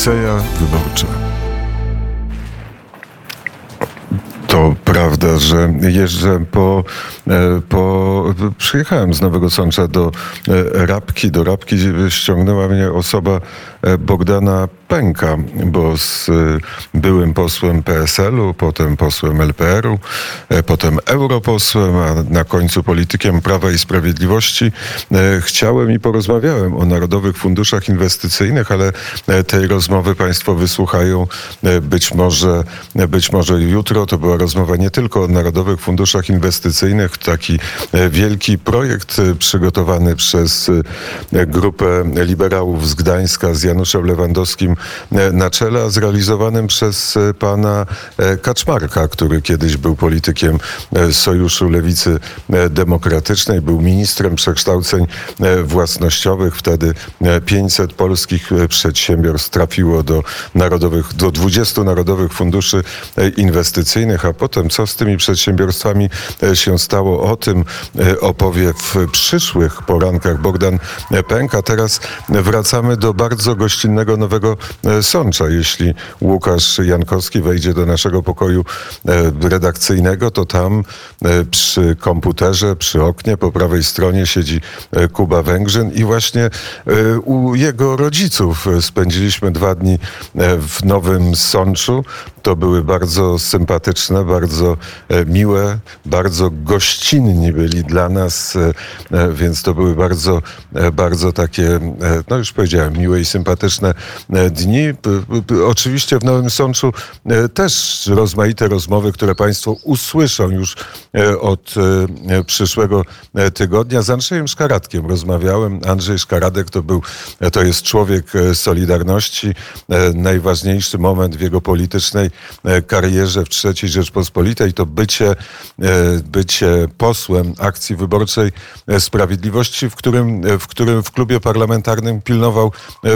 Odyseja wyborcza. To prawda, że jeżdżę po, e, po. Przyjechałem z Nowego Sącza do e, Rabki. Do Rabki ściągnęła mnie osoba e, Bogdana pęka, bo z y, byłym posłem PSL-u, potem posłem LPR-u, e, potem europosłem, a na końcu politykiem Prawa i Sprawiedliwości e, chciałem i porozmawiałem o Narodowych Funduszach Inwestycyjnych, ale e, tej rozmowy Państwo wysłuchają być może, być może jutro. To była rozmowa nie tylko o Narodowych Funduszach Inwestycyjnych, taki wielki projekt przygotowany przez grupę liberałów z Gdańska z Januszem Lewandowskim na czele, a zrealizowanym przez e, pana e, Kaczmarka, który kiedyś był politykiem Sojuszu Lewicy Demokratycznej, był ministrem przekształceń własnościowych. Wtedy 500 polskich przedsiębiorstw trafiło do narodowych, do 20 narodowych funduszy inwestycyjnych, a potem co z tymi przedsiębiorstwami się stało, o tym opowie w przyszłych porankach Bogdan Pęka. Teraz wracamy do bardzo gościnnego nowego E, Sącza. Jeśli Łukasz Jankowski wejdzie do naszego pokoju e, redakcyjnego, to tam e, przy komputerze, przy oknie po prawej stronie siedzi Kuba Węgrzyn i właśnie u jego rodziców spędziliśmy dwa dni w Nowym Sączu. To były bardzo sympatyczne, bardzo miłe, bardzo gościnni byli dla nas, więc to były bardzo, bardzo takie, no już powiedziałem, miłe i sympatyczne dni. Oczywiście w Nowym Sączu e, też rozmaite rozmowy, które Państwo usłyszą już e, od e, przyszłego tygodnia. Z Andrzejem Szkaradkiem rozmawiałem. Andrzej Szkaradek to był, to jest człowiek Solidarności. Najważniejszy moment w jego politycznej karierze w III Rzeczpospolitej to bycie, bycie posłem akcji wyborczej Sprawiedliwości, w którym, w którym w klubie parlamentarnym pilnował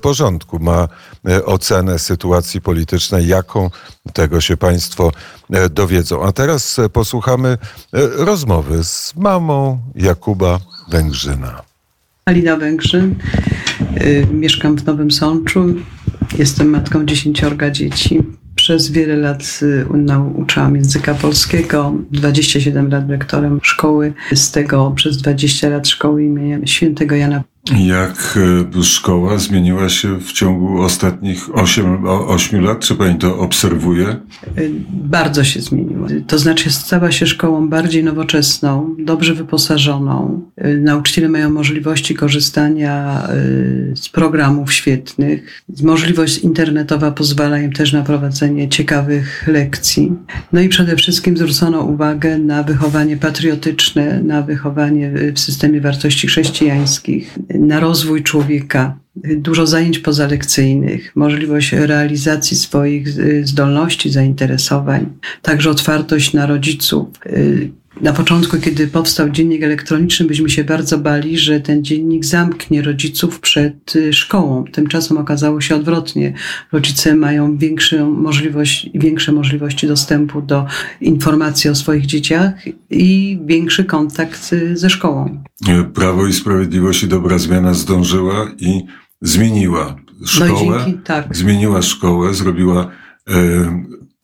porządku. Ma ocenę sytuacji politycznej, jaką tego się Państwo e, dowiedzą. A teraz e, posłuchamy e, rozmowy z mamą Jakuba Węgrzyna. Alina Węgrzyn, mieszkam w Nowym Sączu, jestem matką dziesięciorga dzieci. Przez wiele lat uczyłam języka polskiego, 27 lat rektorem szkoły, z tego przez 20 lat szkoły imienia świętego Jana jak e, szkoła zmieniła się w ciągu ostatnich 8, 8 lat? Czy pani to obserwuje? E, bardzo się zmieniła. To znaczy stała się szkołą bardziej nowoczesną, dobrze wyposażoną. E, nauczyciele mają możliwości korzystania z programów świetnych. Możliwość internetowa pozwala im też na prowadzenie ciekawych lekcji. No i przede wszystkim zwrócono uwagę na wychowanie patriotyczne, na wychowanie w systemie wartości chrześcijańskich na rozwój człowieka, dużo zajęć pozalekcyjnych, możliwość realizacji swoich zdolności, zainteresowań, także otwartość na rodziców, na początku, kiedy powstał dziennik elektroniczny, byśmy się bardzo bali, że ten dziennik zamknie rodziców przed y, szkołą. Tymczasem okazało się odwrotnie. Rodzice mają większą możliwość, większe możliwości dostępu do informacji o swoich dzieciach i większy kontakt y, ze szkołą. Prawo i Sprawiedliwość i dobra zmiana zdążyła i zmieniła no szkołę. No dzięki, tak. Zmieniła szkołę, zrobiła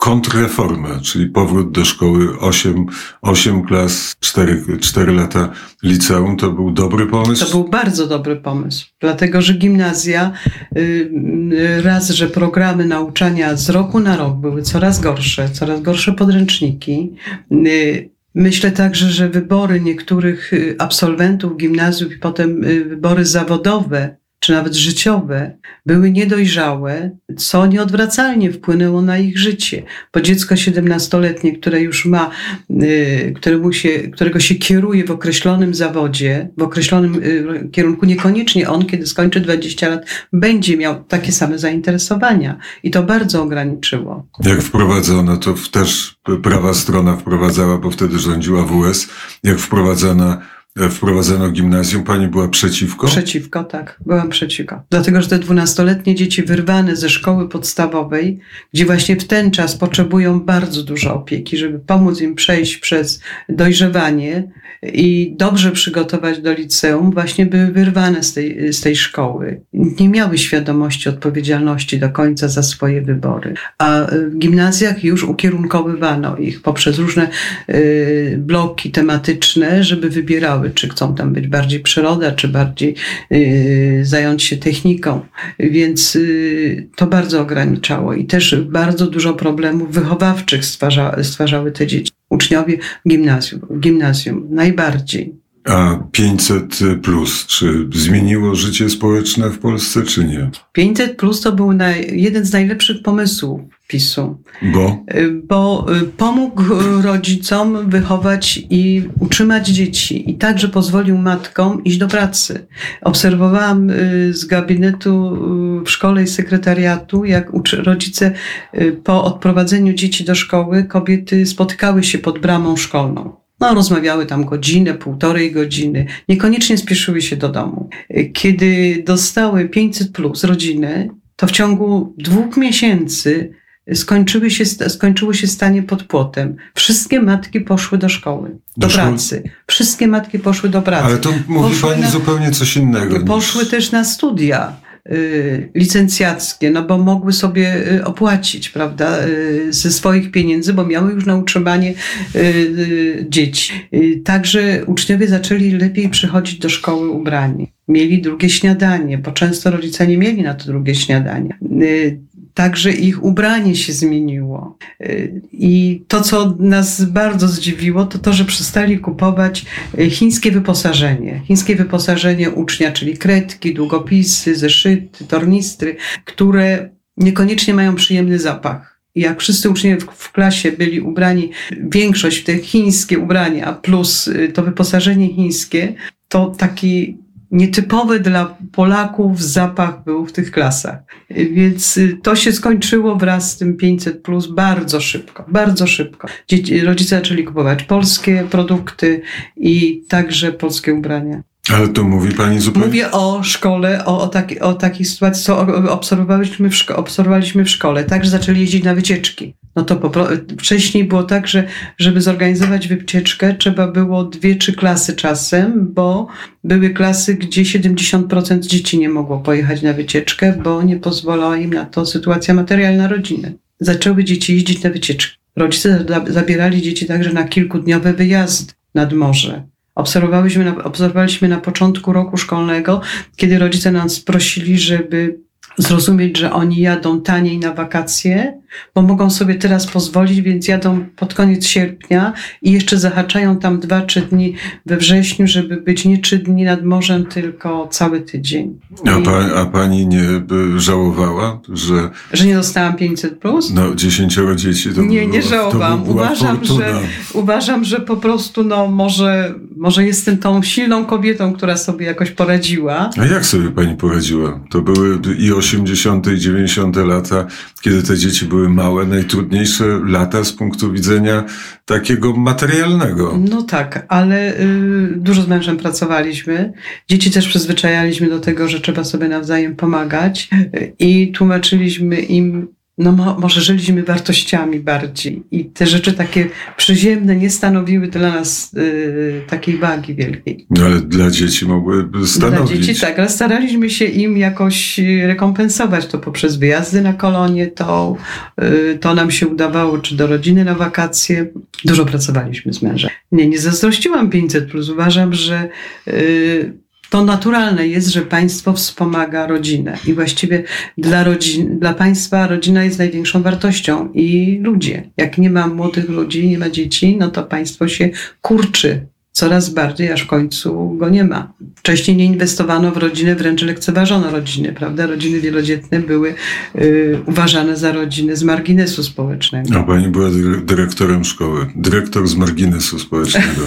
kontrreformę, czyli powrót do szkoły 8, 8 klas, 4, 4 lata liceum, to był dobry pomysł? To był bardzo dobry pomysł, dlatego że gimnazja, y, raz, że programy nauczania z roku na rok były coraz gorsze, coraz gorsze podręczniki, y, Myślę także, że wybory niektórych y, absolwentów gimnazjów i potem wybory zawodowe czy nawet życiowe, były niedojrzałe, co nieodwracalnie wpłynęło na ich życie. Bo dziecko 17-letnie, które już ma, y, któremu się, którego się kieruje w określonym zawodzie, w określonym y, kierunku, niekoniecznie on, kiedy skończy 20 lat, będzie miał takie same zainteresowania. I to bardzo ograniczyło. Jak wprowadzono, to też prawa strona wprowadzała, bo wtedy rządziła WS, jak wprowadzona wprowadzono gimnazjum, pani była przeciwko? Przeciwko, tak. Byłam przeciwko. Dlatego, że te dwunastoletnie dzieci wyrwane ze szkoły podstawowej, gdzie właśnie w ten czas potrzebują bardzo dużo opieki, żeby pomóc im przejść przez dojrzewanie i dobrze przygotować do liceum, właśnie były wyrwane z tej, z tej szkoły. Nie miały świadomości odpowiedzialności do końca za swoje wybory. A w gimnazjach już ukierunkowywano ich poprzez różne y, bloki tematyczne, żeby wybierały, czy chcą tam być bardziej przyroda, czy bardziej y, zająć się techniką. Więc y, to bardzo ograniczało i też bardzo dużo problemów wychowawczych stwarza, stwarzały te dzieci. Uczniowie w gimnazjum, w gimnazjum najbardziej. A 500 plus, czy zmieniło życie społeczne w Polsce, czy nie? 500 plus to był naj, jeden z najlepszych pomysłów PiSu. Bo? Bo pomógł rodzicom wychować i utrzymać dzieci i także pozwolił matkom iść do pracy. Obserwowałam z gabinetu w szkole i sekretariatu, jak rodzice po odprowadzeniu dzieci do szkoły, kobiety spotykały się pod bramą szkolną. No, rozmawiały tam godzinę, półtorej godziny, niekoniecznie spieszyły się do domu. Kiedy dostały 500 plus rodziny, to w ciągu dwóch miesięcy skończyły się, skończyło się stanie pod płotem. Wszystkie matki poszły do szkoły, do, do pracy. Wszystkie matki poszły do pracy. Ale to mówi poszły pani na, zupełnie coś innego. Poszły niż... też na studia y, licencjackie, no bo mogły sobie y, opłacić, prawda, y, ze swoich pieniędzy, bo miały już na utrzymanie dzieci. Także uczniowie zaczęli lepiej przychodzić do szkoły ubrani. Mieli drugie śniadanie, bo często rodzice nie mieli na to drugie śniadanie Także ich ubranie się zmieniło. I to, co nas bardzo zdziwiło, to to, że przestali kupować chińskie wyposażenie. Chińskie wyposażenie ucznia, czyli kredki, długopisy, zeszyty, tornistry, które niekoniecznie mają przyjemny zapach. Jak wszyscy uczniowie w, klasie byli ubrani, większość w te chińskie ubrania plus to wyposażenie chińskie, to taki nietypowy dla Polaków zapach był w tych klasach. Więc y, to się skończyło wraz z tym 500 plus bardzo szybko, bardzo szybko. Dzieci, rodzice zaczęli kupować polskie produkty i także polskie ubrania. Ale to mówi pani zupełnie. Mówię o szkole, o, o, taki, o takiej sytuacji, co obserwowaliśmy w, szko- obserwowaliśmy w szkole. Także zaczęli jeździć na wycieczki. No to po, wcześniej było tak, że żeby zorganizować wycieczkę, trzeba było dwie, trzy klasy czasem, bo były klasy, gdzie 70% dzieci nie mogło pojechać na wycieczkę, bo nie pozwalała im na to sytuacja materialna rodziny. Zaczęły dzieci jeździć na wycieczki. Rodzice zabierali dzieci także na kilkudniowe wyjazdy nad morze na, obserwowaliśmy na początku roku szkolnego, kiedy rodzice nas prosili, żeby zrozumieć, że oni jadą taniej na wakacje, bo mogą sobie teraz pozwolić, więc jadą pod koniec sierpnia i jeszcze zahaczają tam dwa, trzy dni we wrześniu, żeby być nie trzy dni nad morzem, tylko cały tydzień. A, pa, a pani nie żałowała, że... Że nie dostałam 500 plus? No, dziesięcioro dzieci to Nie, nie żałowałam. Uważam, że, uważam, że po prostu no może, może jestem tą silną kobietą, która sobie jakoś poradziła. A jak sobie pani poradziła? To były i 80. i 90. lata, kiedy te dzieci były były małe, najtrudniejsze lata z punktu widzenia takiego materialnego. No tak, ale y, dużo z mężem pracowaliśmy. Dzieci też przyzwyczajaliśmy do tego, że trzeba sobie nawzajem pomagać y, i tłumaczyliśmy im no mo, może żyliśmy wartościami bardziej i te rzeczy takie przyziemne nie stanowiły dla nas y, takiej wagi wielkiej. No ale dla dzieci mogły stanowić. Dla dzieci tak, ale staraliśmy się im jakoś rekompensować to poprzez wyjazdy na kolonie, to, y, to nam się udawało, czy do rodziny na wakacje. Dużo pracowaliśmy z mężem. Nie, nie zazdrościłam 500+, plus. uważam, że y, to naturalne jest, że państwo wspomaga rodzinę i właściwie dla, rodzin, dla państwa rodzina jest największą wartością i ludzie. Jak nie ma młodych ludzi, nie ma dzieci, no to państwo się kurczy coraz bardziej, aż w końcu go nie ma. Wcześniej nie inwestowano w rodziny, wręcz lekceważono rodziny, prawda? Rodziny wielodzietne były y, uważane za rodziny z marginesu społecznego. A pani była dyrektorem szkoły, dyrektor z marginesu społecznego.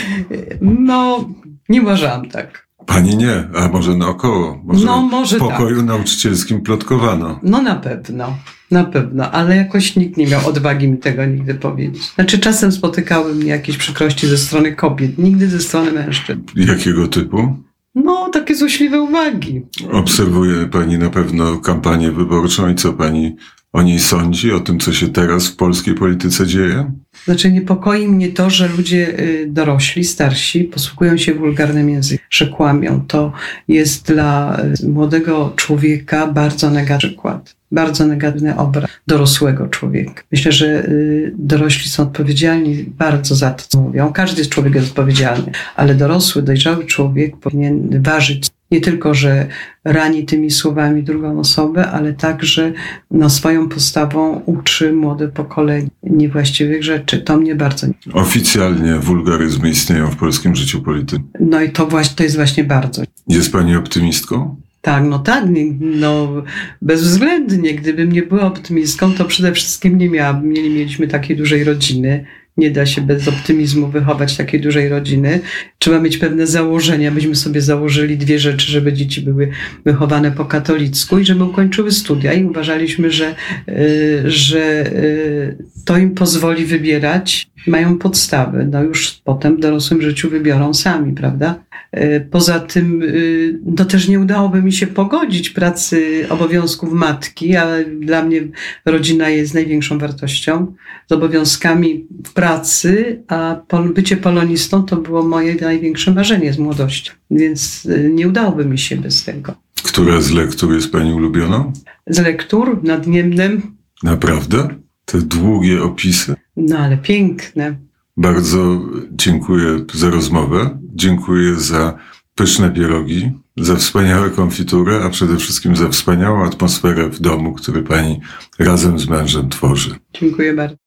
no, nie uważałam tak. Pani nie, a może naokoło. Może No, może w pokoju nauczycielskim plotkowano. No na pewno, na pewno, ale jakoś nikt nie miał odwagi mi tego nigdy powiedzieć. Znaczy czasem spotykały mnie jakieś przykrości ze strony kobiet, nigdy ze strony mężczyzn. Jakiego typu? No, takie złośliwe uwagi. Obserwuje pani na pewno kampanię wyborczą i co pani o niej sądzi, o tym, co się teraz w polskiej polityce dzieje? Znaczy niepokoi mnie to, że ludzie y, dorośli, starsi posługują się wulgarnym językiem, że kłamią. To jest dla y, młodego człowieka bardzo negatywny przykład, bardzo negatywny obraz dorosłego człowieka. Myślę, że y, dorośli są odpowiedzialni bardzo za to, co mówią. Każdy człowiek jest odpowiedzialny, ale dorosły, dojrzały człowiek powinien ważyć nie tylko, że rani tymi słowami drugą osobę, ale także no, swoją postawą uczy młode pokolenie niewłaściwych rzeczy. To mnie bardzo. Oficjalnie wulgaryzmy istnieją w polskim życiu politycznym. No i to właśnie to jest właśnie bardzo. Jest pani optymistką? Tak, no tak, no bezwzględnie. Gdybym nie była optymistką, to przede wszystkim nie miałabym, nie mieliśmy takiej dużej rodziny. Nie da się bez optymizmu wychować takiej dużej rodziny. Trzeba mieć pewne założenia. Byśmy sobie założyli dwie rzeczy, żeby dzieci były wychowane po katolicku i żeby ukończyły studia. I uważaliśmy, że, y, że y, to im pozwoli wybierać. Mają podstawy. No już potem w dorosłym życiu wybiorą sami, prawda? Y, Poza tym, y, no też nie udałoby mi się pogodzić pracy obowiązków matki, a dla mnie rodzina jest największą wartością, z obowiązkami w pracy, a bycie polonistą to było moje największe marzenie z młodości. Więc y, nie udałoby mi się bez tego. Która z lektur jest pani ulubioną? Z lektur nad Niemnem, Naprawdę? Te długie opisy? no ale piękne. Bardzo dziękuję za rozmowę. Dziękuję za pyszne pierogi, za wspaniałe konfitury, a przede wszystkim za wspaniałą atmosferę w domu, który pani razem z mężem tworzy. Dziękuję bardzo.